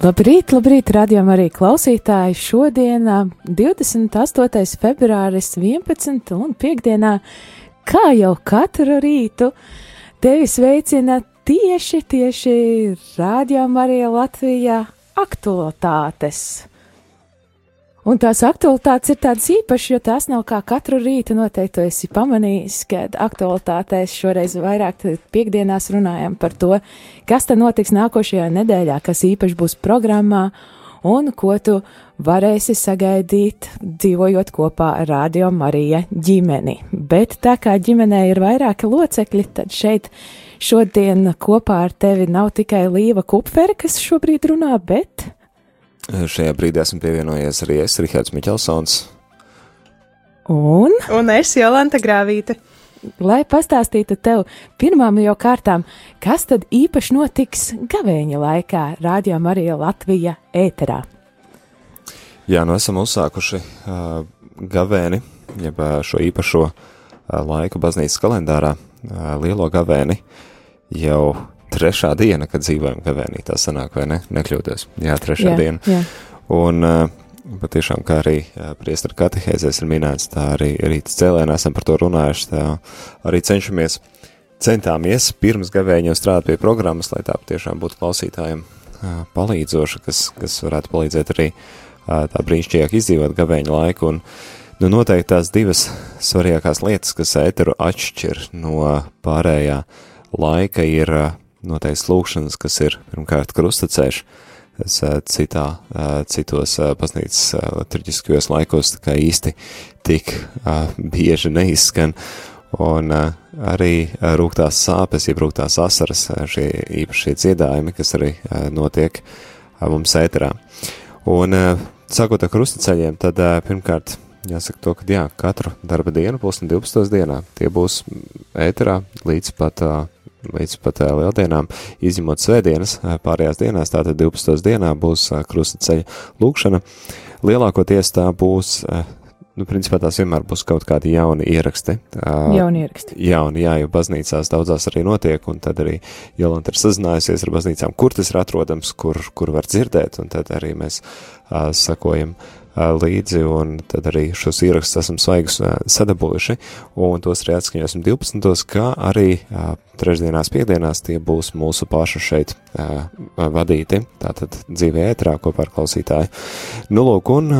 Labrīt, labrīt, radījām arī klausītāji. Šodien, 28. februāris, 11. un piekdienā, kā jau katru rītu, tevi sveicina tieši, tieši rādījām arī Latvijā aktualitātes. Un tās aktualitātes ir tādas īpašas, jo tās nav kā katru rītu noteikti esi pamanījis, kad aktualitātēs šoreiz vairāk piekdienās runājam par to, kas tad notiks nākošajā nedēļā, kas īpaši būs programmā un ko tu varēsi sagaidīt, dzīvojot kopā ar Radio Marija ģimeni. Bet tā kā ģimenē ir vairāki locekļi, tad šeit šodien kopā ar tevi nav tikai Līva Kupfere, kas šobrīd runā, bet Šajā brīdī esmu pievienojies arī es, Rihards Miķelsons. Un? Un es, Jolanta Grāvīte. Lai pastāstītu tev pirmām jau kārtām, kas tad īpaši notiks gavēņa laikā Rādio Marija Latvija ēterā? Jā, nu esam uzsākuši uh, gavēni, jeb uh, šo īpašo uh, laiku baznīcas kalendārā, uh, lielo gavēni, jau trešā diena, kad dzīvojam gavēnī, tā sanāk, vai ne? Nekļūdos. Jā, trešā jā, diena. Jā. Un uh, patiešām, kā arī uh, priestara katehēzēs ir minēts, tā arī rītas cēlēnā esam par to runājuši, tā arī cenšamies, centāmies pirms gavēņa strādāt pie programmas, lai tā patiešām būtu klausītājiem uh, palīdzoša, kas, kas varētu palīdzēt arī tā brīnišķīgāk izdzīvot gavēņa laiku. Un, Nu, noteikti tās divas svarīgākās lietas, kas ēteru atšķir no pārējā laika, ir noteikts lūkšanas, kas ir pirmkārt krustaceļš, kas citā, citos baznīcas liturģiskajos laikos tā kā īsti tik bieži neizskan, un arī rūgtās sāpes, jeb rūgtās asaras, šie īpašie dziedājumi, kas arī notiek mums ēterā. Un sākot ar krustaceļiem, tad pirmkārt jāsaka to, ka jā, katru darba dienu, pulksten 12. dienā, tie būs ēterā līdz pat uh, līdz pat lieldienām, izņemot svētdienas, pārējās dienās, tātad 12. dienā būs krusta ceļa lūkšana. Lielākoties tā būs, nu, principā tās vienmēr būs kaut kādi jauni ieraksti. Jauni ieraksti. Jauni, jā, jo baznīcās daudzās arī notiek, un tad arī Jolanta ir sazinājusies ar baznīcām, kur tas ir atrodams, kur, kur var dzirdēt, un tad arī mēs sakojam uh, līdzi, un tad arī šos ierakstus esam svaigus sadabūjuši, un tos arī atskaņosim 12. kā arī trešdienās, piekdienās tie būs mūsu pašu šeit vadīti, tātad dzīvē ētrā kopā ar klausītāju. Nu, lūk, un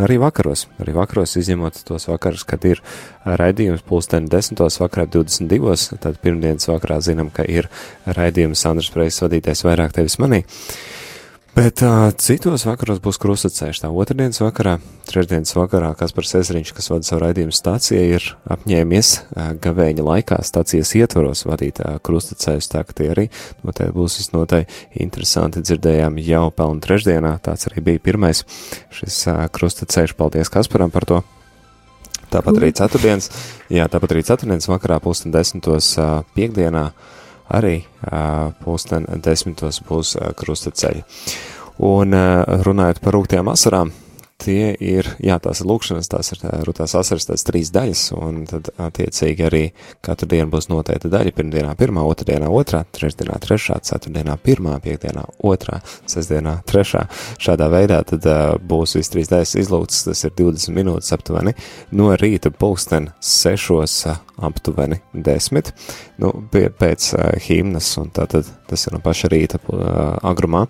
arī vakaros, arī vakaros izņemot tos vakarus, kad ir raidījums pulksteni 10. vakarā 22. tad pirmdienas vakarā zinām, ka ir raidījums Andras Preis vadītais vairāk tevis manī. Bet uh, citos vakaros būs krustacēš. Tā otrdienas vakarā, trešdienas vakarā, kas par Cezariņš, kas vada savu raidījumu stācijai, ir apņēmies uh, gavēņa laikā stācijas ietvaros vadīt uh, krustacēs, tā ka tie arī noteikti būs visnotaļ interesanti dzirdējām jau pelnu trešdienā. Tāds arī bija pirmais šis uh, krustacēš. Paldies Kasparam par to. Tāpat arī ceturtdienas, jā, tāpat arī ceturtdienas vakarā, pusdien desmitos uh, piekdienā. Uh, arī pulksten desmitos būs krustaceļi. Un runājot par rūgtajām asarām, tie ir, jā, tās ir lūkšanas, tās ir rūtās asaras, tās trīs daļas, un tad attiecīgi arī katru dienu būs noteikta daļa, pirmdienā pirmā, otrdienā otrā, trešdienā trešā, ceturtdienā pirmā, piekdienā otrā, sestdienā trešā. Šādā veidā tad uh, būs viss trīs daļas izlūgts, tas ir 20 minūtes aptuveni, no rīta pulksten sešos uh, aptuveni desmit, nu, pie, pēc uh, himnas, un tātad tas ir no paša rīta uh, agrumā,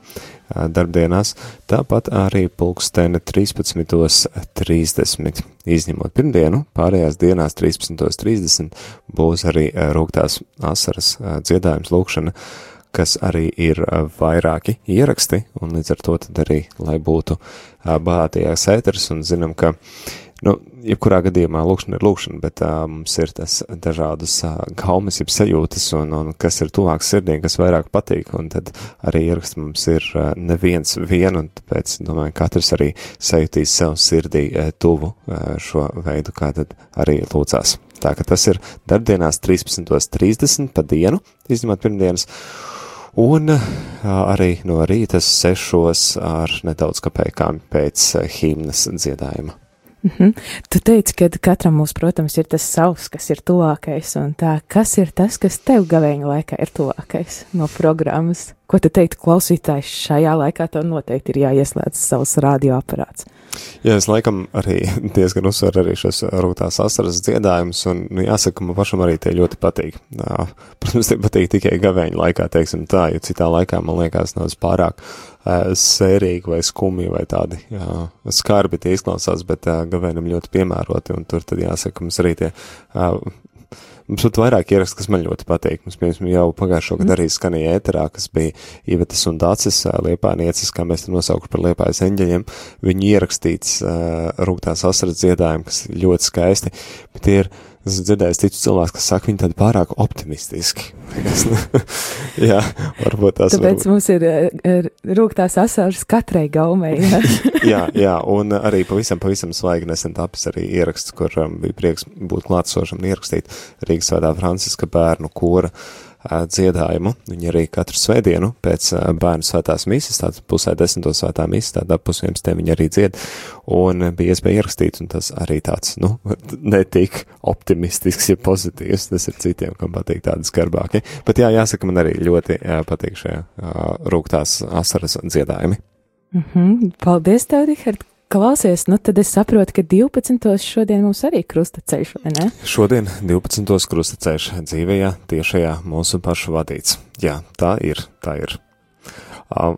darbdienās, tāpat arī pulksteni 13.30, izņemot pirmdienu, pārējās dienās 13.30 būs arī rūgtās asaras dziedājums lūkšana, kas arī ir vairāki ieraksti, un līdz ar to tad arī, lai būtu bātīgāks ēters, un zinām, ka Nu, jebkurā gadījumā lūkšana ir lūkšana, bet uh, mums ir tas dažādas uh, gaumas, jeb sajūtas, un, un kas ir tuvāk sirdī, kas vairāk patīk, un tad arī ieraksts mums ir uh, neviens vienu, un tāpēc, domāju, katrs arī sajūtīs sev sirdī uh, tuvu uh, šo veidu, kā tad arī lūdzās. Tā ka tas ir darbdienās 13.30 pa dienu, izņemot pirmdienas, un uh, arī no rīta sešos ar nedaudz kapēkām pēc uh, himnas dziedājuma. Mm -hmm. Tu teici, ka katram mums, protams, ir tas savs, kas ir tuvākais, tā, kas ir tas, kas tev gavēņa laikā ir tuvākais no programmas? Ko tu teiktu klausītājs šajā laikā? Tev noteikti ir jāieslēdz savs radioaparāts. Jā, es laikam arī diezgan uzsveru arī šos rūtās asaras dziedājumus, un, nu, jāsaka, man pašam arī tie ļoti patīk. Jā, protams, tie patīk tikai gavēņa laikā, teiksim tā, jo citā laikā man liekas nav pārāk uh, sērīgi vai skumji vai tādi jā, skarbi tie izklausās, bet uh, gavēnam ļoti piemēroti, un tur tad jāsaka, mums arī tie uh, Mums pat vairāk ierakstu, kas man ļoti patīk. Mums, piemēram, jau pagājušo gadu mm. arī skanīja ēterā, kas bija Ivetas un Dācis liepānieces, kā mēs te nosaukuši par liepājas eņģeļiem. Viņi ierakstīts uh, rūgtās asaras dziedājumi, kas ļoti skaisti, bet tie ir esmu dzirdējis citus cilvēkus, kas saka, viņi tādi pārāk optimistiski. jā, varbūt tas ir. Tāpēc varbūt... mums ir, ir rūktās asaras katrai gaumei. Jā? jā, jā, un arī pavisam, pavisam svaigi nesen tapis arī ieraksts, kur um, bija prieks būt klātsošam un ierakstīt Rīgas svētā Franciska bērnu kora. Uh, dziedājumu. Viņi arī katru svētdienu pēc bērnu svētās misijas, tātad pusē desmito svētā misija, tādā pusvienstē viņi arī dzied, un bija iespēja ierakstīt, un tas arī tāds, nu, netik optimistisks, ja pozitīvs, tas ir citiem, kam patīk tādi skarbāki. Bet jā, jāsaka, man arī ļoti jā, patīk šie rūgtās asaras dziedājumi. Mm -hmm. Paldies, tev, Rihard, Klausies, nu tad es saprotu, ka 12. šodien mums arī krustaceļš, vai ne? Šodien 12. krustaceļš dzīvējā, tiešajā mūsu pašu vadīts. Jā, tā ir, tā ir. Uh,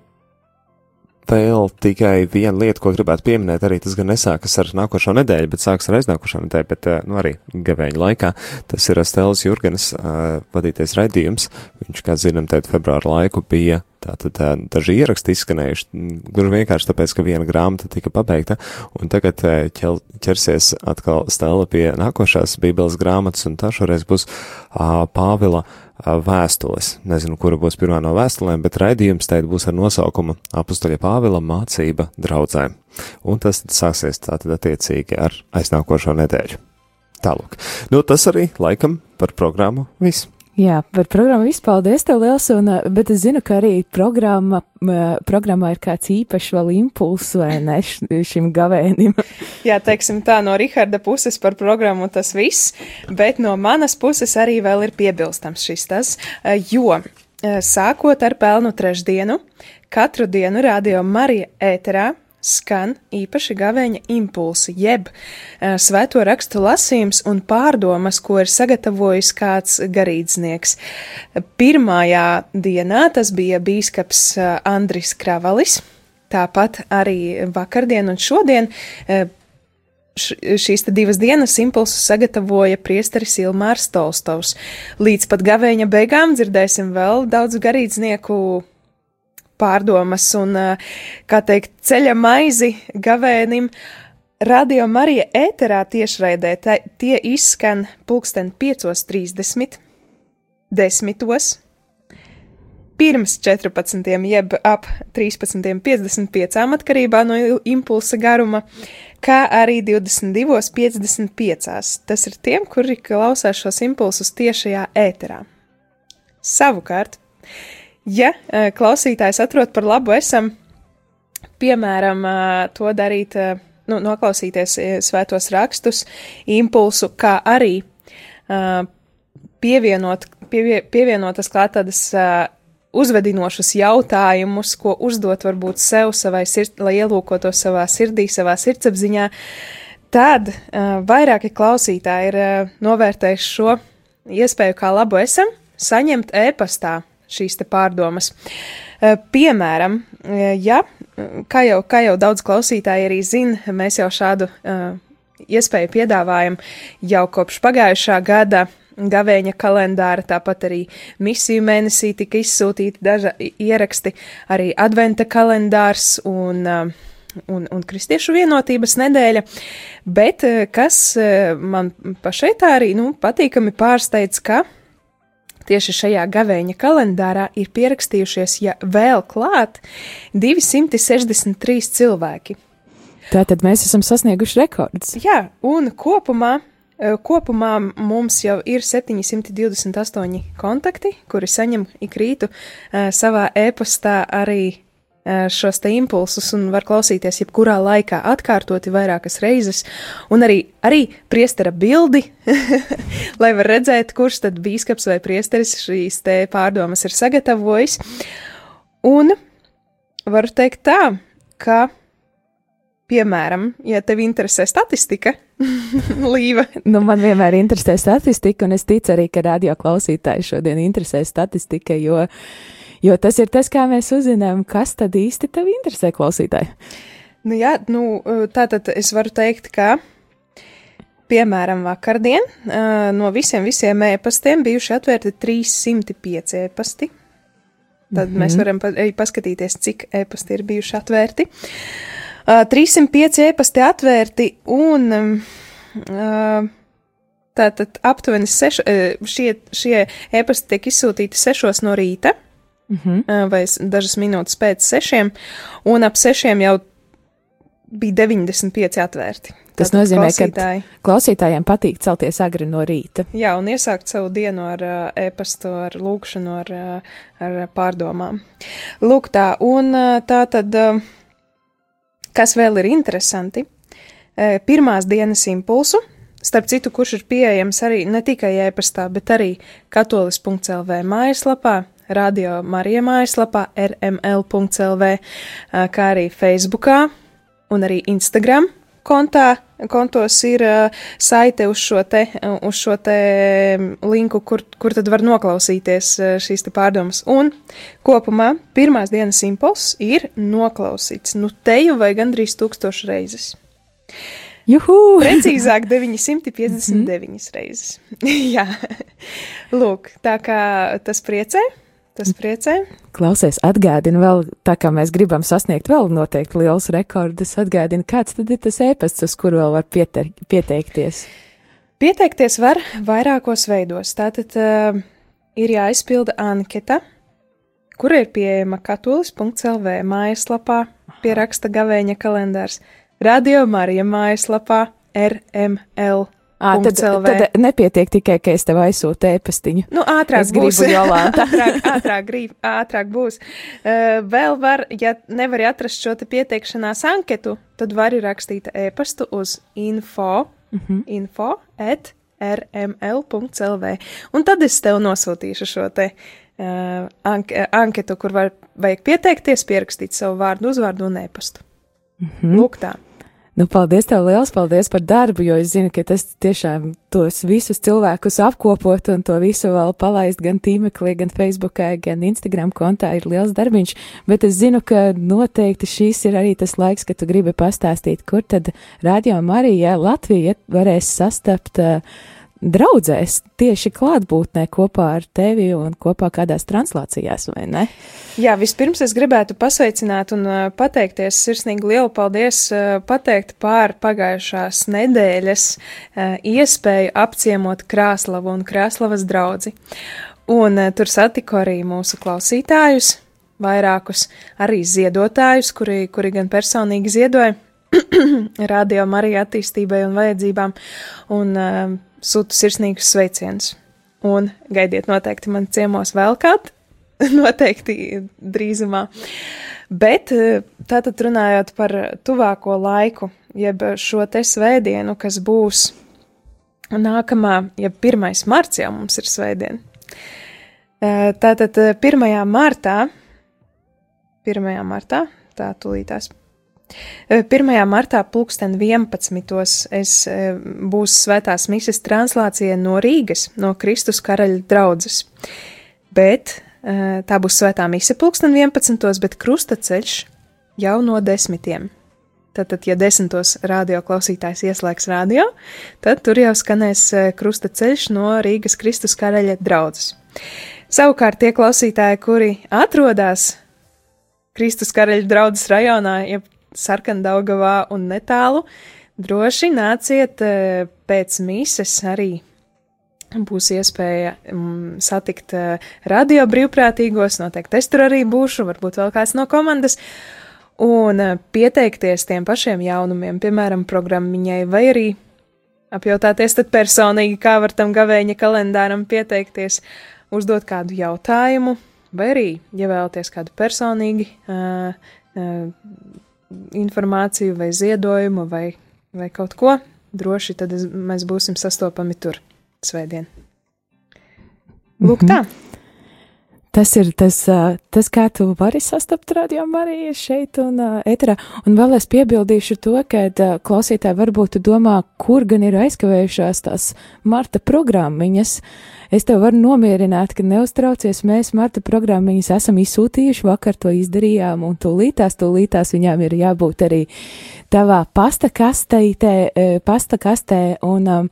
vēl tikai viena lieta, ko gribētu pieminēt, arī tas gan nesākas ar nākošo nedēļu, bet sākas ar aiznākošo nedēļu, bet, nu, arī gavēņa laikā. Tas ir Stēlis Jurgens uh, vadītais raidījums. Viņš, kā zinām, tēt februāra laiku bija Tātad tā, daži ieraksti izskanējuši, gluži vienkārši tāpēc, ka viena grāmata tika pabeigta, un tagad ķel, ķersies atkal stēla pie nākošās Bībeles grāmatas, un tā šoreiz būs uh, Pāvila uh, vēstules. Nezinu, kura būs pirmā no vēstulēm, bet raidījums teikt būs ar nosaukumu Apustaļa Pāvila mācība draudzēm. Un tas sāksies tātad attiecīgi ar aiznākošo nedēļu. Tālāk. Nu, tas arī laikam par programmu viss. Jā, par programmu izpaldies tev liels, un, eh, bet es zinu, ka arī programma, programmā ir kāds īpašs vēl impulss vai ne šim gavēnim. Jā, teiksim tā, no Riharda puses par programmu tas viss, bet no manas puses arī vēl ir piebilstams šis tas, eh, jo eh, sākot ar pelnu trešdienu, katru dienu radio Marija ēterā skan īpaši gavēņa impulsi, jeb uh, svēto rakstu lasījums un pārdomas, ko ir sagatavojis kāds garīdznieks. Pirmajā dienā tas bija bīskaps uh, Andris Kravalis, tāpat arī vakardien un šodien. Uh, šīs divas dienas impulsus sagatavoja priesteris Ilmārs Tolstovs. Līdz pat gavēņa beigām dzirdēsim vēl daudz garīdznieku pārdomas un, kā teikt, ceļa maizi gavēnim. Radio Marija ēterā tiešraidē tie izskan pulksten 5.30, 10. Pirms 14. jeb ap 13.55 atkarībā no impulsa garuma, kā arī 22.55. Tas ir tiem, kuri klausās šos impulsus tiešajā ēterā. Savukārt, Ja klausītājs atrod par labu, esam, piemēram, to darīt, nu, noklausīties svētos rakstus, impulsu, kā arī pievienot, pievie, pievienotas klāt tādas uzvedinošus jautājumus, ko uzdot varbūt sev, savai sird, lai ielūkoto savā sirdī, savā sirdsapziņā, tad uh, vairāki klausītāji ir uh, novērtējuši šo iespēju, kā labu esam, saņemt e-pastā šīs te pārdomas. Piemēram, ja, kā jau, kā jau daudz klausītāji arī zina, mēs jau šādu uh, iespēju piedāvājam jau kopš pagājušā gada gavēņa kalendāra, tāpat arī misiju mēnesī tika izsūtīti daži ieraksti, arī adventa kalendārs un un, un kristiešu vienotības nedēļa, bet kas man pašai tā arī nu, patīkami pārsteidz, ka Tieši šajā gavēņa kalendārā ir pierakstījušies, ja vēl klāt, 263 cilvēki. Tātad mēs esam sasnieguši rekordus. Jā, un kopumā, e, kopumā mums jau ir 728 kontakti, kuri saņem ik rītu e, savā e-pastā arī šos te impulsus un var klausīties jebkurā laikā atkārtoti vairākas reizes, un arī, arī priestera bildi, lai var redzēt, kurš tad bīskaps vai priesteris šīs te pārdomas ir sagatavojis. Un varu teikt tā, ka, piemēram, ja tev interesē statistika, Līva. nu, man vienmēr interesē statistika, un es ticu arī, ka radio klausītāji šodien interesē statistika, jo, jo tas ir tas, kā mēs uzzinām, kas tad īsti tev interesē klausītāji. Nu, jā, nu, tā tad es varu teikt, ka piemēram, vakardien no visiem, visiem e-pastiem bijuši atvērti 305 e-pasti. Tad mm -hmm. mēs varam pa paskatīties, cik e-pasti ir bijuši atvērti. Uh, 305 e-pasti atvērti un uh, tātad aptuveni sešu, uh, šie, šie e-pasti tiek izsūtīti sešos no rīta. Mm -hmm. uh, vai dažas minūtes pēc sešiem, un ap sešiem jau bija 95 atvērti. Tas Tātad nozīmē, klausītāji. ka klausītājiem patīk celties agri no rīta. Jā, un iesākt savu dienu ar uh, e-pastu, ar lūkšanu, ar, uh, ar pārdomām. Lūk, tā, un uh, tā tad, uh, kas vēl ir interesanti, uh, pirmās dienas impulsu, starp citu, kurš ir pieejams arī ne tikai e-pastā, bet arī katolis.lv mājaslapā, Radio Marija mājaslapā, rml.lv, kā arī Facebookā un arī Instagram kontā, kontos ir saite uz šo te, uz šo te linku, kur, kur tad var noklausīties šīs te pārdomas. Un kopumā pirmās dienas impulss ir noklausīts, nu teju vai gandrīz tūkstošu reizes. Juhu! Precīzāk, 959 mm -hmm. reizes. Jā, lūk, tā kā tas priecē. Tas priecē. Klausies, atgādini vēl, tā kā mēs gribam sasniegt vēl noteikti liels rekordus, atgādini, kāds tad ir tas ēpasts, uz kuru vēl var piete pieteikties? Pieteikties var vairākos veidos. Tātad uh, ir jāizpilda anketa, kura ir pieejama katolis.lv mājaslapā, pieraksta gavēņa kalendārs, Radio Marija mājaslapā, RML À, tad, tad nepietiek tikai, ka es tev aizsūtu ēpastiņu. Nu, ātrāk es būs. gribu Jolanta. ātrāk, ātrāk, grib, ātrāk būs. Uh, vēl var, ja nevari atrast šo te pieteikšanās anketu, tad vari rakstīt ēpastu uz info, mm -hmm. info at rml.lv. Un tad es tev nosūtīšu šo te uh, ank anketu, kur var, vajag pieteikties, pierakstīt savu vārdu, uzvārdu un ēpastu. Mm -hmm. Lūk tā. Nu, paldies tev liels, paldies par darbu, jo es zinu, ka tas tiešām tos visus cilvēkus apkopot un to visu vēl palaist gan tīmeklī, gan Facebookā, gan Instagram kontā ir liels darbiņš, bet es zinu, ka noteikti šīs ir arī tas laiks, kad tu gribi pastāstīt, kur tad Radio Marija Latvija varēs sastapt uh, draudzēs tieši klātbūtnē kopā ar tevi un kopā kādās translācijās, vai ne? Jā, vispirms es gribētu pasveicināt un pateikties sirsnīgi lielu paldies pateikt pār pagājušās nedēļas iespēju apciemot Krāslavu un Krāslavas draudzi. Un tur satiku arī mūsu klausītājus, vairākus arī ziedotājus, kuri, kuri gan personīgi ziedoja radio Marija attīstībai un vajadzībām. Un, uh, sūtu sirsnīgus sveicienus. Un gaidiet noteikti man ciemos vēl kādu, noteikti drīzumā. Bet eh, tātad runājot par tuvāko laiku, jeb šo te svētdienu, kas būs nākamā, ja 1. marts jau mums ir svētdiena. Eh, tātad 1. Eh, martā, 1. martā, tā tūlītās 1. martā pulksten 11. Es būs svētās mises translācija no Rīgas, no Kristus karaļa draudzes. Bet tā būs svētā mise pulksten 11. bet krustaceļš jau no desmitiem. Tātad, ja desmitos radio klausītājs ieslēgs radio, tad tur jau skanēs krustaceļš no Rīgas Kristus karaļa draudzes. Savukārt tie klausītāji, kuri atrodas Kristus karaļa draudzes rajonā, ja Sarkandaugavā un netālu, droši nāciet eh, pēc mises arī. Būs iespēja um, satikt uh, radio brīvprātīgos, noteikti es tur arī būšu, varbūt vēl kāds no komandas, un uh, pieteikties tiem pašiem jaunumiem, piemēram, programmiņai, vai arī apjautāties tad personīgi, kā var tam gavēņa kalendāram pieteikties, uzdot kādu jautājumu, vai arī, ja vēlaties kādu personīgi uh, uh, informāciju vai ziedojumu vai, vai kaut ko, droši tad es, mēs būsim sastopami tur svētdien. Lūk, tā. Tas ir tas, tas, kā tu vari sastapt radio Mariju šeit un eterā. Un vēl es piebildīšu to, ka klausītāji varbūt domā, kur gan ir aizkavējušās tās marta programmiņas. Es tev varu nomierināt, ka neuztraucies, mēs marta programmiņas esam izsūtījuši, vakar to izdarījām, un tūlītās, tūlītās viņām ir jābūt arī tavā pasta kastē, pasta kastē, un um,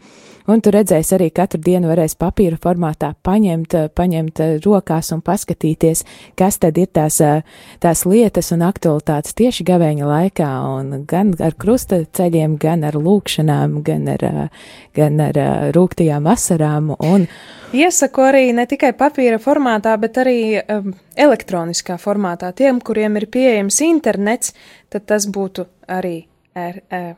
Un tu redzēsi arī katru dienu varēs papīra formātā paņemt, eh, paņemt eh, rokās un paskatīties, kas tad ir tās, eh, tās lietas un aktualitātes tieši gavēņa laikā, un gan ar krusta ceļiem, gan ar lūkšanām, gan ar, gan ar rūktajām vasarām. Un, Iesaku arī ne tikai papīra formātā, bet arī um, elektroniskā formātā. Tiem, kuriem ir pieejams internets, tad tas būtu arī er, er,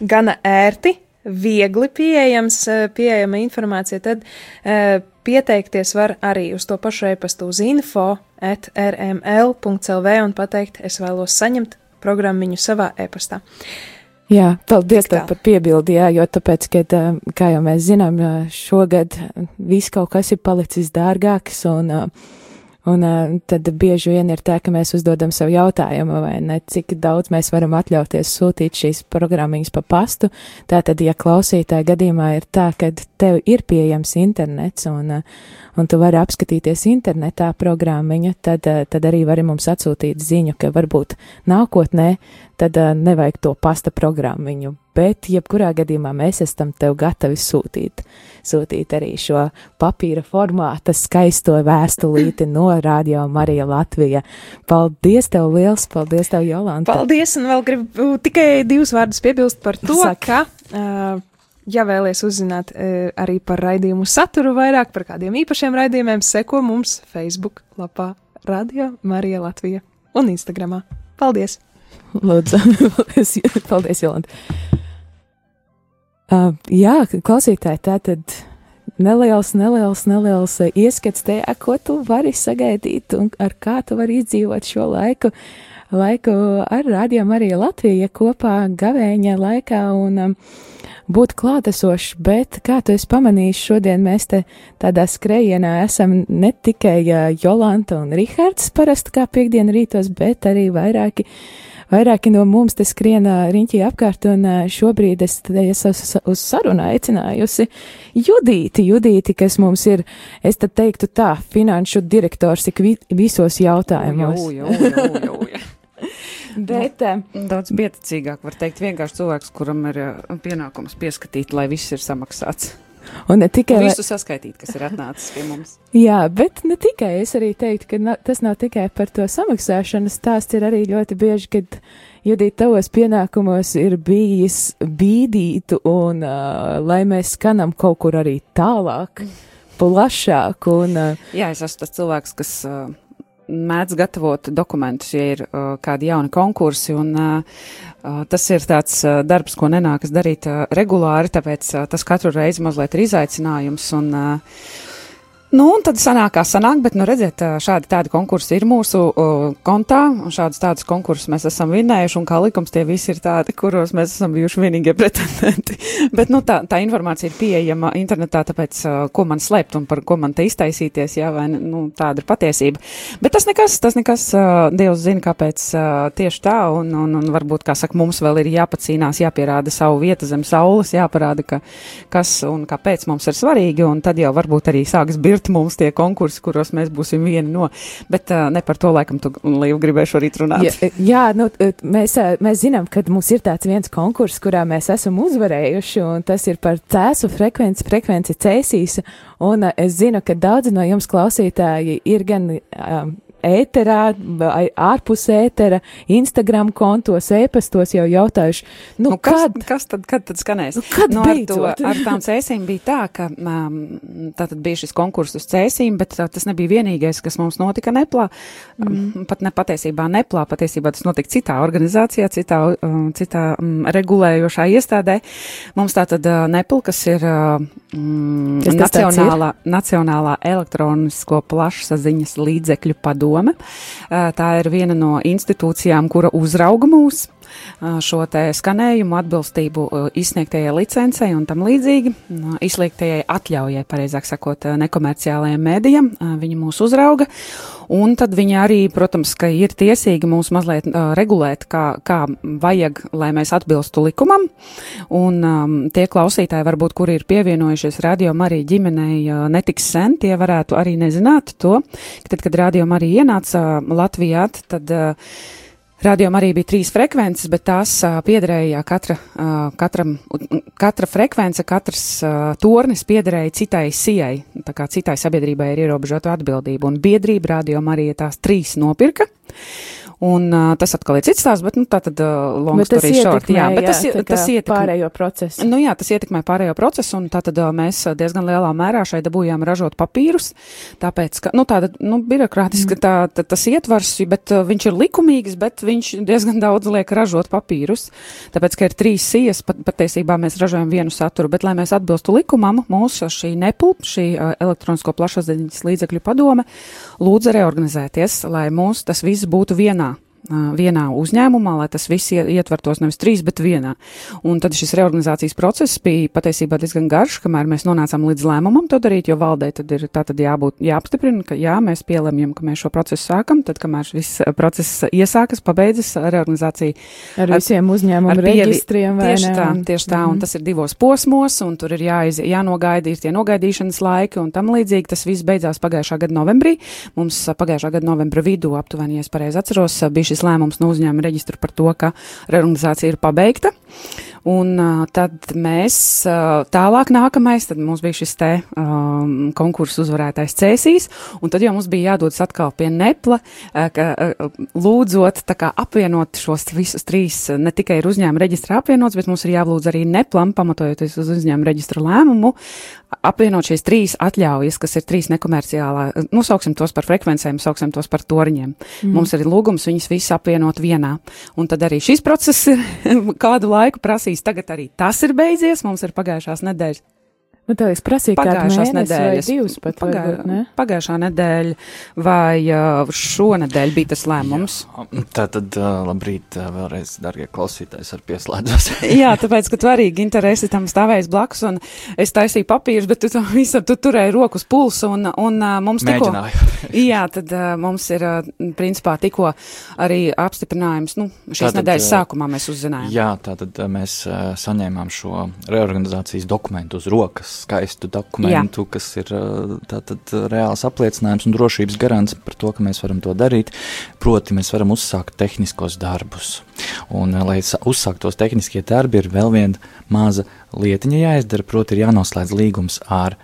gana ērti viegli pieejams, eh, pieejama informācija, tad uh, pieteikties var arī uz to pašu e-pastu uz info at rml.lv un pateikt, es vēlos saņemt programmiņu savā e-pastā. Jā, paldies tev par piebildi, jā, jo tāpēc, ka, eh, kā jau mēs zinām, šogad viss kaut kas ir palicis dārgāks un uh, Un uh, tad bieži vien ir tā, ka mēs uzdodam sev jautājumu, vai ne, cik daudz mēs varam atļauties sūtīt šīs programmiņas pa pastu. Tātad, ja klausītāja gadījumā ir tā, ka tev ir pieejams internets un, uh, un tu vari apskatīties internetā programmiņa, tad, uh, tad arī vari mums atsūtīt ziņu, ka varbūt nākotnē tad uh, nevajag to pasta programmiņu, bet jebkurā gadījumā mēs esam tev gatavi sūtīt. Sūtīt arī šo papīra formāta skaisto vēstulīti no Radio Marija Latvija. Paldies tev liels, paldies tev, Jolanta. Paldies, un vēl gribu tikai divus vārdus piebilst par to, Saka. ka. Uh, Ja vēlaties uzzināt e, arī par raidījumu saturu vairāk, par kādiem īpašiem raidījumiem, seko mums Facebook lapā Radio Marija Latvija un Instagramā. Paldies! Lūdzu, paldies, Jolanta! Uh, jā, klausītāji, tā tad neliels, neliels, neliels ieskats tajā, ko tu vari sagaidīt un ar kā tu vari izdzīvot šo laiku, laiku ar rādījumu arī Latvija kopā gavēņa laikā un um, būt klātesošs, bet kā tu esi pamanījis, šodien mēs te tādā skrejienā esam ne tikai uh, Jolanta un Rihards parasti kā piekdiena rītos, bet arī vairāki uh, Vairāki no mums te skrien riņķī apkārt, un šobrīd es esmu uz, uz sarunu aicinājusi Judīti, Judīti, kas mums ir, es tad teiktu tā, finanšu direktors ik vi, visos jautājumos. Jau, jau, jau, jau. Bet daudz pieticīgāk var teikt vienkārši cilvēks, kuram ir pienākums pieskatīt, lai viss ir samaksāts. Un ne tikai un visu saskaitīt, kas ir atnācis pie mums. Jā, bet ne tikai. Es arī teiktu, ka na, tas nav tikai par to samaksāšanu. Stāsts ir arī ļoti bieži, kad Judīt, tavos pienākumos ir bijis bīdīt un uh, lai mēs skanam kaut kur arī tālāk, plašāk. Un, uh, Jā, es esmu tas cilvēks, kas. Uh, mēdz gatavot dokumentus, ja ir uh, kādi jauni konkursi, un uh, uh, tas ir tāds uh, darbs, ko nenākas darīt uh, regulāri, tāpēc uh, tas katru reizi mazliet ir izaicinājums, un uh, Nu, un tad sanāk, kā sanāk, bet, nu, redziet, šādi tādi konkursi ir mūsu uh, kontā, un šādus tādus konkursus mēs esam vinnējuši, un kā likums tie visi ir tādi, kuros mēs esam bijuši vienīgie pretendenti. bet, nu, tā, tā informācija ir pieejama internetā, tāpēc, uh, ko man slēpt un par ko man te iztaisīties, jā, vai, nu, tāda ir patiesība. Bet tas nekas, tas nekas, uh, Dievs zina, kāpēc uh, tieši tā, un, un, un varbūt, kā saka, mums vēl ir jāpacīnās, jāpierāda savu vietu zem saules, jāparāda, ka kas un kāpēc mums ir svarīgi, un tad jau varbūt arī sāks birkt šķirt mums tie konkursi, kuros mēs būsim vieni no. Bet uh, ne par to laikam tu, Līva, gribēju šorīt runāt. Jā, jā nu, mēs, mēs zinām, ka mums ir tāds viens konkurss, kurā mēs esam uzvarējuši, un tas ir par cēsu frekvenci, frekvenci cēsīs. Un uh, es zinu, ka daudzi no jums klausītāji ir gan. Um, ēterā, ārpus ētera, Instagram kontos, ēpastos jau jautājuši, nu, nu kad? Kas, kas tad, kad tad skanēs? Nu, kad nu, ar, to, ar tām cēsīm bija tā, ka um, tā tad bija šis konkurss uz cēsīm, bet tā, tas nebija vienīgais, kas mums notika neplā. Mm. Pat ne patiesībā neplā, patiesībā tas notika citā organizācijā, citā, um, citā um, regulējošā iestādē. Mums tā tad uh, nepl, kas ir uh, mm, nacionālā, nacionālā elektronisko plašsaziņas līdzekļu padome. Tā ir viena no institūcijām, kura uzrauga mūs. šo te skanējumu atbilstību izsniegtajai licencei un tam līdzīgi, izliektajai atļaujai, pareizāk sakot, nekomerciālajiem mēdījam. Viņi mūs uzrauga. Un tad viņi arī, protams, ka ir tiesīgi mūs mazliet uh, regulēt, kā, kā vajag, lai mēs atbilstu likumam. Un um, tie klausītāji, varbūt, kuri ir pievienojušies radio Marija ģimenei uh, netiks sen, tie varētu arī nezināt to, ka tad, kad radio Marija ienāca Latvijā, tad uh, Radījumā arī bija trīs frekvences, bet tās uh, piederēja katra, uh, katram, katra frekvence, katrs uh, tornis piederēja citai sijai, tā kā citai sabiedrībai ir ierobežota atbildība, un biedrība Radījumā arī tās trīs nopirka. Un uh, tas atkal ir cits stāsts, bet nu, tā tad uh, long bet story short. Jā, bet tas, jā, tas ietekmē pārējo procesu. Nu jā, tas ietekmē pārējo procesu, un tā tad uh, mēs diezgan lielā mērā šeit dabūjām ražot papīrus, tāpēc, ka, nu tāda, nu, birokrātiski mm. tā, tā, tas ietvars, bet uh, viņš ir likumīgs, bet viņš diezgan daudz liek ražot papīrus, tāpēc, ka ir trīs sijas, pat, patiesībā mēs ražojam vienu saturu, bet, lai mēs atbilstu likumam, mūsu šī nepulp, šī uh, elektronisko plašsaziņas līdzekļu padome, lūdza reorganizēties, lai mūs tas viss būtu vienā vienā uzņēmumā, lai tas viss ietvertos nevis trīs, bet vienā. Un tad šis reorganizācijas process bija patiesībā diezgan garš, kamēr mēs nonācām līdz lēmumam to darīt, jo valdē tad ir tā tad jābūt, jāapstiprina, ka jā, mēs pielemjam, ka mēs šo procesu sākam, tad kamēr viss process iesākas, pabeidzas reorganizācija. Ar, visiem uzņēmumu reģistriem vai tieši ne? tā, tieši tā, mm -hmm. un tas ir divos posmos, un tur ir jāiz, jānogaida, ir tie nogaidīšanas laiki un tam līdzīgi. Tas viss beidzās pagājušā gada novembrī. Mums pagājušā gada novembra vidū aptuveni, ja es pareizi atceros, bija šis lēmums no uzņēmuma reģistra par to, ka reorganizācija ir pabeigta. Un uh, tad mēs uh, tālāk nākamais, tad mums bija šis te um, konkursu uzvarētājs Cēsīs, un tad jau mums bija jādodas atkal pie Nepla, uh, ka, uh, lūdzot tā kā apvienot šos visus trīs, ne tikai ir uzņēmuma reģistra apvienots, bet mums ir jālūdz arī Neplam, pamatojoties uz uzņēmuma reģistra lēmumu, apvienot šīs trīs atļaujas, kas ir trīs nekomerciālā, nosauksim tos par frekvencēm, sauksim tos par toriņiem. Mm. Mums ir lūgums viņus visus apvienot vienā. Un tad arī šis process kādu laiku prasīs. Tagad arī tas ir beidzies, mums ir pagājušās nedēļas Nu, tā es prasīju, pagājušās nedēļas, divas pat pagā, varbūt, ne? Pagājušā nedēļa vai uh, šonedēļ bija tas lēmums. Jā, tā tad, uh, labrīt, uh, vēlreiz, dargie klausītājs, ar pieslēdzos. Jā, tāpēc, ka tu arī, Ginter, esi tam stāvējis blakus, un es taisīju papīrus, bet tu, visam, tu turēji rokas pulsu, un, un mums tikko. jā, tad mums ir, principā, tikko arī apstiprinājums, nu, šīs tātad, nedēļas sākumā mēs uzzinājām. Jā, tātad mēs saņēmām šo reorganizācijas dokumentu uz rokas skaistu dokumentu, Jā. kas ir tātad reāls apliecinājums un drošības garants par to, ka mēs varam to darīt. Proti, mēs varam uzsākt tehniskos darbus. Un, lai uzsāktos tehniskie darbi, ir vēl viena maza lietiņa jāizdara, proti, ir jānoslēdz līgums ar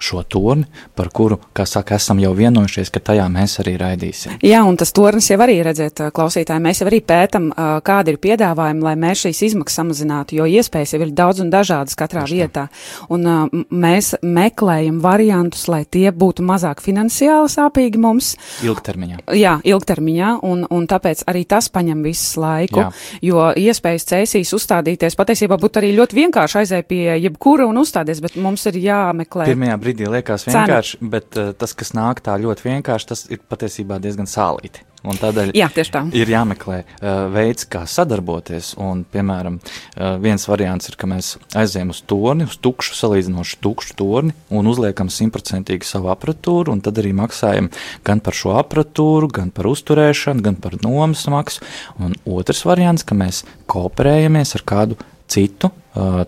šo torni, par kuru, kā saka, esam jau vienojušies, ka tajā mēs arī raidīsim. Jā, un tas tornis jau arī redzēt, klausītāji, mēs jau arī pētam, kādi ir piedāvājumi, lai mēs šīs izmaksas samazinātu, jo iespējas jau ir daudz un dažādas katrā Tašķi. vietā. Un mēs meklējam variantus, lai tie būtu mazāk finansiāli sāpīgi mums. Ilgtermiņā. Jā, ilgtermiņā, un, un tāpēc arī tas paņem visu laiku, Jā. jo iespējas cēsīs uzstādīties patiesībā būtu arī ļoti vienkārši aizēj pie jebkura un uzstāties, bet mums ir jāmeklē pirmajā brīdī liekas vienkārši, Cena. bet uh, tas, kas nāk tā ļoti vienkārši, tas ir patiesībā diezgan sālīti. Un tādēļ Jā, ir jāmeklē uh, veids, kā sadarboties. Un, piemēram, uh, viens variants ir, ka mēs aizējām uz torni, uz tukšu, salīdzinoši tukšu torni un uzliekam simtprocentīgi savu apatūru, un tad arī maksājam gan par šo apatūru, gan par uzturēšanu, gan par nomas maksu. Un otrs variants, ka mēs kooperējamies ar kādu citu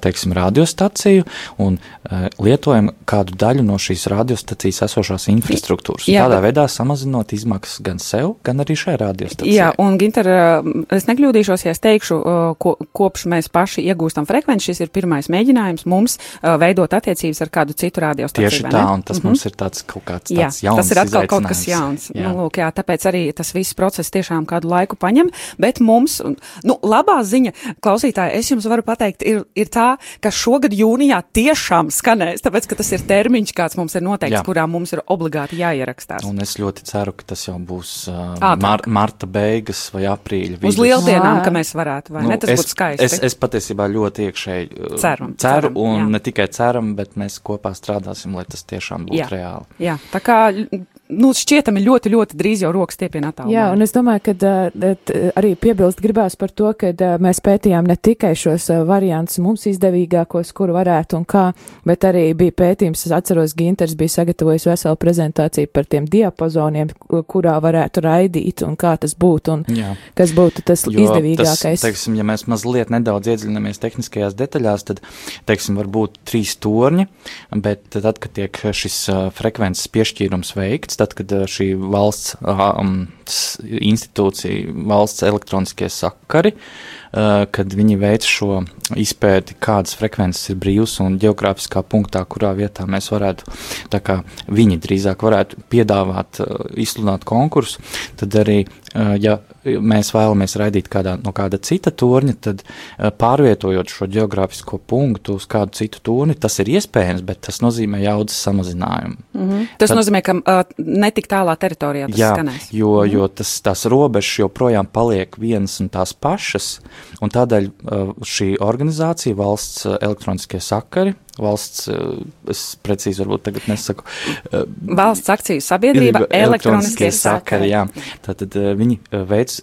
teiksim, radiostaciju un lietojam kādu daļu no šīs radiostacijas esošās infrastruktūras. Jā, Tādā bet... veidā samazinot izmaksas gan sev, gan arī šai radiostacijai. Jā, un Ginter, es nekļūdīšos, ja es teikšu, ko, kopš mēs paši iegūstam frekvenci, šis ir pirmais mēģinājums mums veidot attiecības ar kādu citu radiostaciju. Tieši tā, un tas mm -hmm. mums ir tāds kaut kāds jā, jauns tas ir atkal kaut kas jauns. Jā. Nu, lūk, jā, tāpēc arī tas viss process tiešām kādu laiku paņem, bet mums, nu, labā ziņa, klausītāji, es jums varu pateikt, ir ir tā, ka šogad jūnijā tiešām skanēs, tāpēc, ka tas ir termiņš, kāds mums ir noteikts, Jā. kurā mums ir obligāti jāierakstās. Un es ļoti ceru, ka tas jau būs uh, mar marta beigas vai aprīļa. Vidus. Uz lieldienām, ka mēs varētu, vai nu, ne? Tas būtu skaisti. Es, es patiesībā ļoti iekšēji uh, ceru, ceru, ceram, un jā. ne tikai ceram, bet mēs kopā strādāsim, lai tas tiešām būtu jā. reāli. Jā, tā kā nu, šķietami ļoti, ļoti drīz jau rokas stiepienā tālumā. Jā, un es domāju, ka arī piebilst gribās par to, ka mēs pētījām ne tikai šos variantus mums izdevīgākos, kur varētu un kā, bet arī bija pētījums, es atceros, Ginters bija sagatavojis veselu prezentāciju par tiem diapazoniem, kurā varētu raidīt un kā tas būtu un Jā. kas būtu tas jo izdevīgākais. Tas, teiksim, ja mēs mazliet nedaudz iedziļinamies tehniskajās detaļās, tad, teiksim, var būt trīs torņi, bet tad, kad tiek šis frekvences piešķīrums veikts, tad, kad uh, šī valsts um, institūcija, valsts elektroniskie sakari, uh, kad viņi veic šo izpēti, kādas frekvences ir brīvas un geogrāfiskā punktā, kurā vietā mēs varētu, tā kā viņi drīzāk varētu piedāvāt, uh, izsludināt konkursu, tad arī, ja mēs vēlamies raidīt kādā, no kāda cita torņa, tad pārvietojot šo geogrāfisko punktu uz kādu citu torni, tas ir iespējams, bet tas nozīmē jaudas samazinājumu. Mm -hmm. Tas tad, nozīmē, ka uh, netik tālā teritorijā tas jā, skanēs. Jo, mm -hmm. jo tas, tās robežas joprojām paliek vienas un tās pašas, un tādēļ uh, šī organizācija, valsts elektroniskie sakari, valsts, eh, es precīzi varbūt tagad nesaku. Eh, valsts akciju sabiedrība elektroniskie sakari. Jā, tātad eh, viņi veic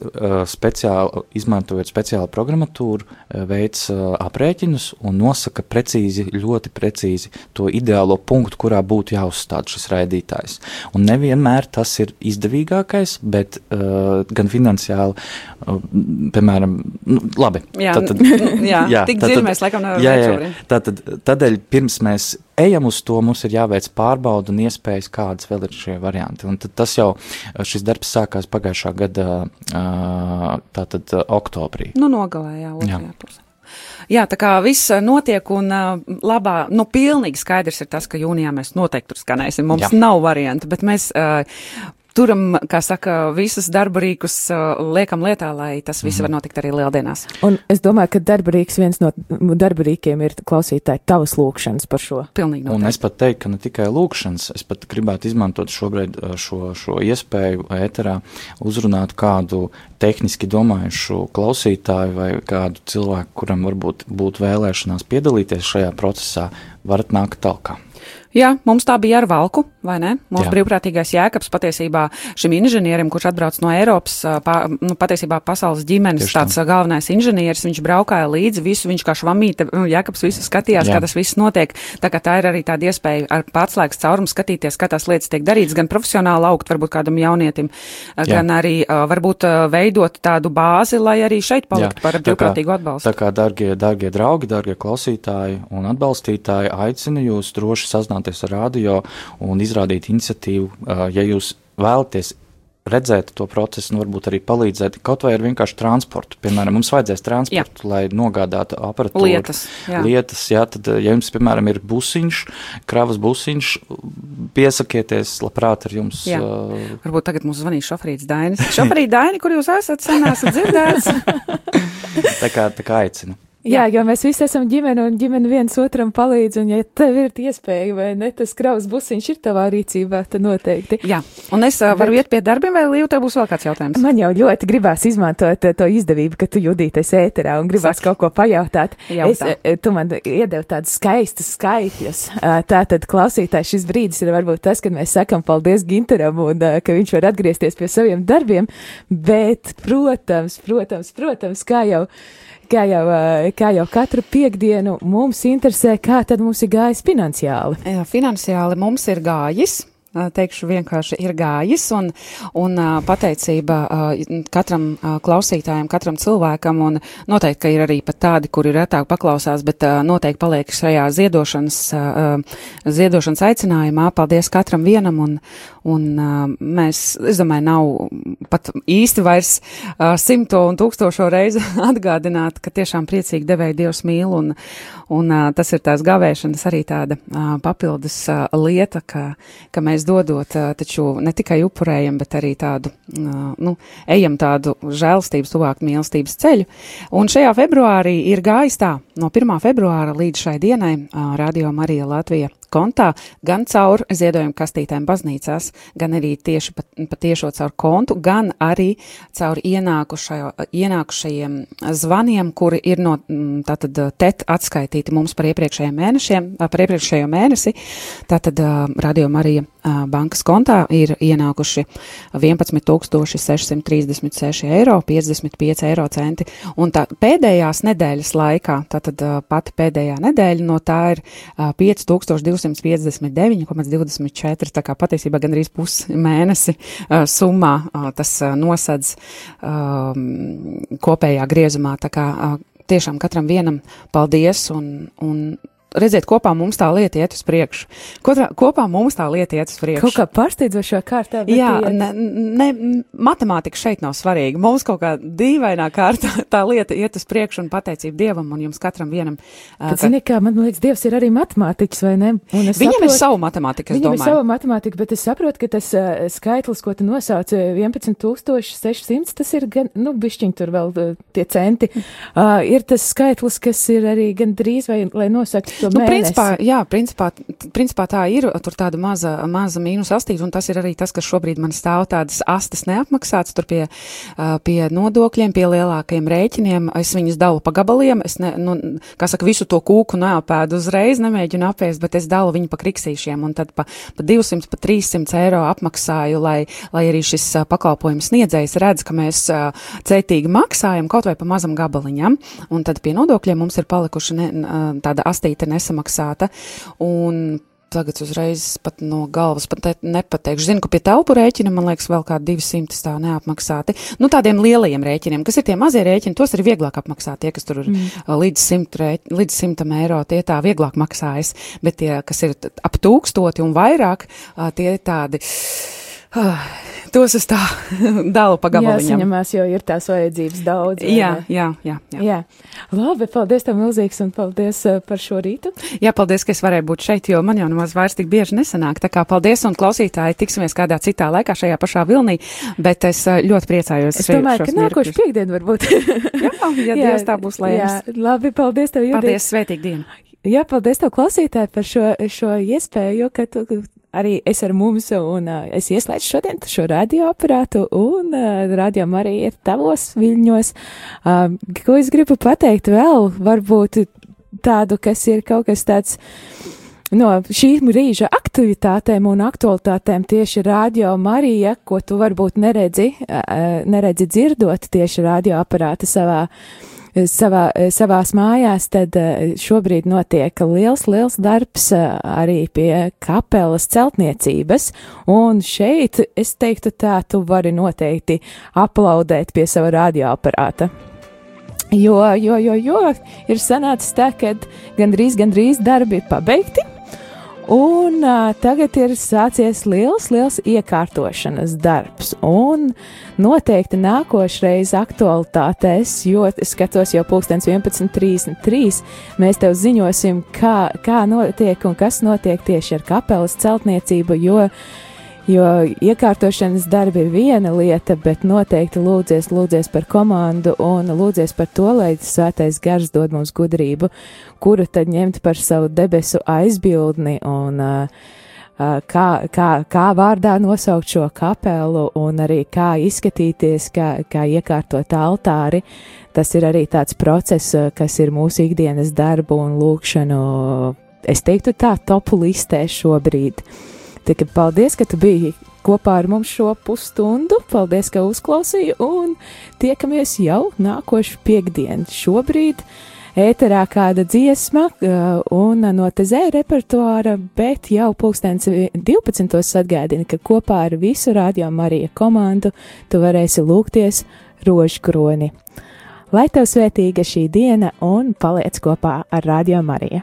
speciāli, izmantojot speciālu programmatūru, veic aprēķinus un nosaka precīzi, ļoti precīzi to ideālo punktu, kurā būtu jāuzstāda šis raidītājs. Un nevienmēr tas ir izdevīgākais, bet gan finansiāli, piemēram, nu, labi. Jā, tātad, jā, jā tik dziļi mēs laikam nevaram. Jā, jā, tātad, tādēļ pirms mēs ejam uz to, mums ir jāveic pārbauda un iespējas, kādas vēl ir šie varianti. Un tas jau šis darbs sākās pagājušā gada tātad oktobrī. Nu, nogalē, jā, otrajā jā. pusē. Jā, tā kā viss notiek un uh, labā, nu, pilnīgi skaidrs ir tas, ka jūnijā mēs noteikti tur skanēsim. Mums Jā. nav variantu, bet mēs uh, turam, kā saka, visus darba rīkus uh, liekam lietā, lai tas viss -hmm. var notikt arī lieldienās. Un es domāju, ka darba rīks viens no darba rīkiem ir klausītāji tavas lūkšanas par šo. Pilnīgi noteikti. Un es pat teiktu, ka ne tikai lūkšanas, es pat gribētu izmantot šobrīd uh, šo, šo iespēju ēterā uzrunāt kādu tehniski domājušu klausītāju vai kādu cilvēku, kuram varbūt būtu vēlēšanās piedalīties šajā procesā, varat nākt talkā. Jā, mums tā bija ar valku, vai ne? Mūsu Jā. brīvprātīgais jēkabs patiesībā šim inženierim, kurš atbrauc no Eiropas, pa, nu, patiesībā pasaules ģimenes Tieši tāds tā. galvenais inženieris, viņš braukāja līdzi visu, viņš kā švamīte, nu, jēkabs visu skatījās, Jā. kā tas viss notiek. Tā kā tā ir arī tāda iespēja ar pārslēgas caurumu skatīties, kā tās lietas tiek darītas, gan profesionāli augt, varbūt kādam jaunietim, Jā. gan arī varbūt veidot tādu bāzi, lai arī šeit paliktu Jā. par brīvprātīgu atbalstu. Tā kā, dargie, dargie draugi, dargie klausītāji un atbalstītāji, aicinu jūs droši sazināt sazināties ar radio un izrādīt iniciatīvu, ja jūs vēlaties redzēt to procesu un varbūt arī palīdzēt kaut vai ar vienkārši transportu. Piemēram, mums vajadzēs transportu, jā. lai nogādātu aparatūru. Lietas, jā. lietas, jā, tad, ja jums, piemēram, ir busiņš, kravas busiņš, piesakieties, labprāt ar jums. Jā. Uh... Varbūt tagad mums zvanīs šoferīts Dainis. Šoferīt Daini, kur jūs esat, sen esat dzirdēts? tā kā, tā kā aicinu. Jā, jo mēs visi esam ģimene un ģimene viens otram palīdz, un ja tev ir iespēja, vai ne, tas kravas busiņš ir tavā rīcībā, tad noteikti. Jā, un es uh, varu Bet... iet pie darbiem, vai Līva, tev būs vēl kāds jautājums? Man jau ļoti gribās izmantot to izdevību, ka tu judīties ēterā un gribās Saki. kaut ko pajautāt. Jautā. Es, tu man iedev tādus skaistus skaitļus. Tātad klausītājs šis brīdis ir varbūt tas, kad mēs sakam paldies Ginteram un ka viņš var atgriezties pie saviem darbiem, bet, protams, protams, protams, kā jau kā jau, kā jau katru piekdienu mums interesē, kā tad mums ir gājis finansiāli. Jā, finansiāli mums ir gājis teikšu vienkārši ir gājis, un, un pateicība katram klausītājam, katram cilvēkam, un noteikti, ka ir arī pat tādi, kuri retāk paklausās, bet noteikti paliek šajā ziedošanas, ziedošanas aicinājumā. Paldies katram vienam, un, un mēs, es domāju, nav pat īsti vairs simto un tūkstošo reizi atgādināt, ka tiešām priecīgi devēja Dievs mīl, un, un tas ir tās gavēšanas arī tāda papildus lieta, ka, ka mēs dodot, taču ne tikai upurējam, bet arī tādu, nu, ejam tādu žēlstības, tuvāk mīlestības ceļu. Un šajā februārī ir gājis tā, no 1. februāra līdz šai dienai Radio Marija Latvija kontā, gan caur ziedojumu kastītēm baznīcās, gan arī tieši pa, pa tiešo caur kontu, gan arī caur ienākušajiem zvaniem, kuri ir no tātad TET atskaitīti mums par iepriekšējiem mēnešiem, par iepriekšējo mēnesi. Tātad Radio Marija bankas kontā ir ienākuši 11 636 eiro, 55 eiro centi. Un tā pēdējās nedēļas laikā, tātad pati pēdējā nedēļa no tā ir 5259,24, tā kā patiesībā gandrīz pusmēnesi summā tas nosedz kopējā griezumā. Tā kā tiešām katram vienam paldies un, un redziet, kopā mums tā lieta iet uz priekšu. Kotrā, kopā mums tā lieta iet uz priekšu. Kaut kā pārsteidzošā kārtā. Jā, ne, ne, matemātika šeit nav svarīga. Mums kaut kā dīvainā kārtā tā lieta iet uz priekšu un pateicība Dievam un jums katram vienam. Bet, ka... zini, kā man liekas, Dievs ir arī matemātiķis, vai ne? Viņam saprotu, ir savu matemātiku, Viņam domāju. ir savu matemātiku, bet es saprotu, ka tas uh, skaitlis, ko tu nosauc, 11600, tas ir gan, nu, bišķiņ tur vēl uh, tie centi. Uh, ir tas skaitlis, kas ir arī gan drīz, vai, lai nosaka nu, principā, jā, principā, principā tā ir tur tāda maza, maza mīnus astīte, un tas ir arī tas, kas šobrīd man stāv tādas astes neapmaksāts tur pie, pie nodokļiem, pie lielākajiem rēķiniem. Es viņus dalu pa gabaliem, es, ne, nu, kā saka, visu to kūku neapēdu uzreiz, nemēģinu apēst, bet es dalu viņu pa kriksīšiem, un tad pa, pa 200, pa 300 eiro apmaksāju, lai, lai arī šis pakalpojums sniedzējs redz, ka mēs cētīgi maksājam kaut vai pa mazam gabaliņam, un tad pie nodokļiem mums ir palikuši ne, tāda astīte nesamaksāta. Un tagad uzreiz pat no galvas pat nepateikšu. Zinu, ka pie telpu rēķina, man liekas, vēl kādi 200 stāv neapmaksāti. Nu, tādiem lielajiem rēķiniem, kas ir tie mazie rēķini, tos ir vieglāk apmaksāt. Tie, kas tur ir mm. līdz 100, rēķ, līdz 100 eiro, tie tā vieglāk maksājas, bet tie, kas ir ap tūkstoti un vairāk, tie ir tādi. Uh, tos es tā dalu pa gabaliņam. Jāsaņemās, jo ir tās vajadzības daudz. Jā, jā, jā, jā. jā. Labi, paldies tev milzīgs un paldies uh, par šo rītu. Jā, paldies, ka es varēju būt šeit, jo man jau nemaz vairs tik bieži nesanāk. Tā kā paldies un klausītāji, tiksimies kādā citā laikā šajā pašā vilnī, bet es uh, ļoti priecājos. Es domāju, ka nākošu piekdienu varbūt. jā, ja jā, Dievs tā būs lēms. Jā, labi, paldies tev, Judīt. Paldies, svētīgi dienu. Jā, paldies tev klausītāji par šo, šo iespēju, ka tu arī es ar mums, un uh, es ieslēdzu šodien šo radioaparātu, un uh, radio arī ir tavos viļņos. Uh, ko es gribu pateikt vēl, varbūt tādu, kas ir kaut kas tāds. No šī brīža aktivitātēm un aktualitātēm tieši radio Marija, ko tu varbūt neredzi, uh, neredzi dzirdot tieši radioaparāta savā uh, savā, savās mājās, tad eh, šobrīd notiek liels, liels darbs eh, arī pie kapelas celtniecības, un šeit, es teiktu tā, tu vari noteikti aplaudēt pie sava radioaparāta. Jo, jo, jo, jo ir sanācis tā, ka gandrīz, gandrīz darbi ir pabeigti, Un uh, tagad ir sācies liels, liels iekārtošanas darbs. Un noteikti nākošreiz aktualitātēs, jo es skatos jau pulkstens 11.33, mēs tev ziņosim, kā, kā notiek un kas notiek tieši ar kapelas celtniecību, jo uh, Jo iekārtošanas darbi ir viena lieta, bet noteikti lūdzies, lūdzies par komandu un lūdzies par to, lai svētais gars dod mums gudrību, kuru tad ņemt par savu debesu aizbildni un uh, kā, kā, kā vārdā nosaukt šo kapelu un arī kā izskatīties, kā, kā iekārtot altāri. Tas ir arī tāds process, kas ir mūsu ikdienas darbu un lūkšanu, es teiktu tā, topu listē šobrīd. Tikai paldies, ka tu biji kopā ar mums šo pusstundu. Paldies, ka uzklausīji, un tiekamies jau nākošu piekdienu. Šobrīd ēterā kāda dziesma un no tezē repertuāra, bet jau pulkstens 12. atgādina, ka kopā ar visu Radio Marija komandu tu varēsi lūgties rožkroni. Lai tev svētīga šī diena un paliec kopā ar Radio Mariju!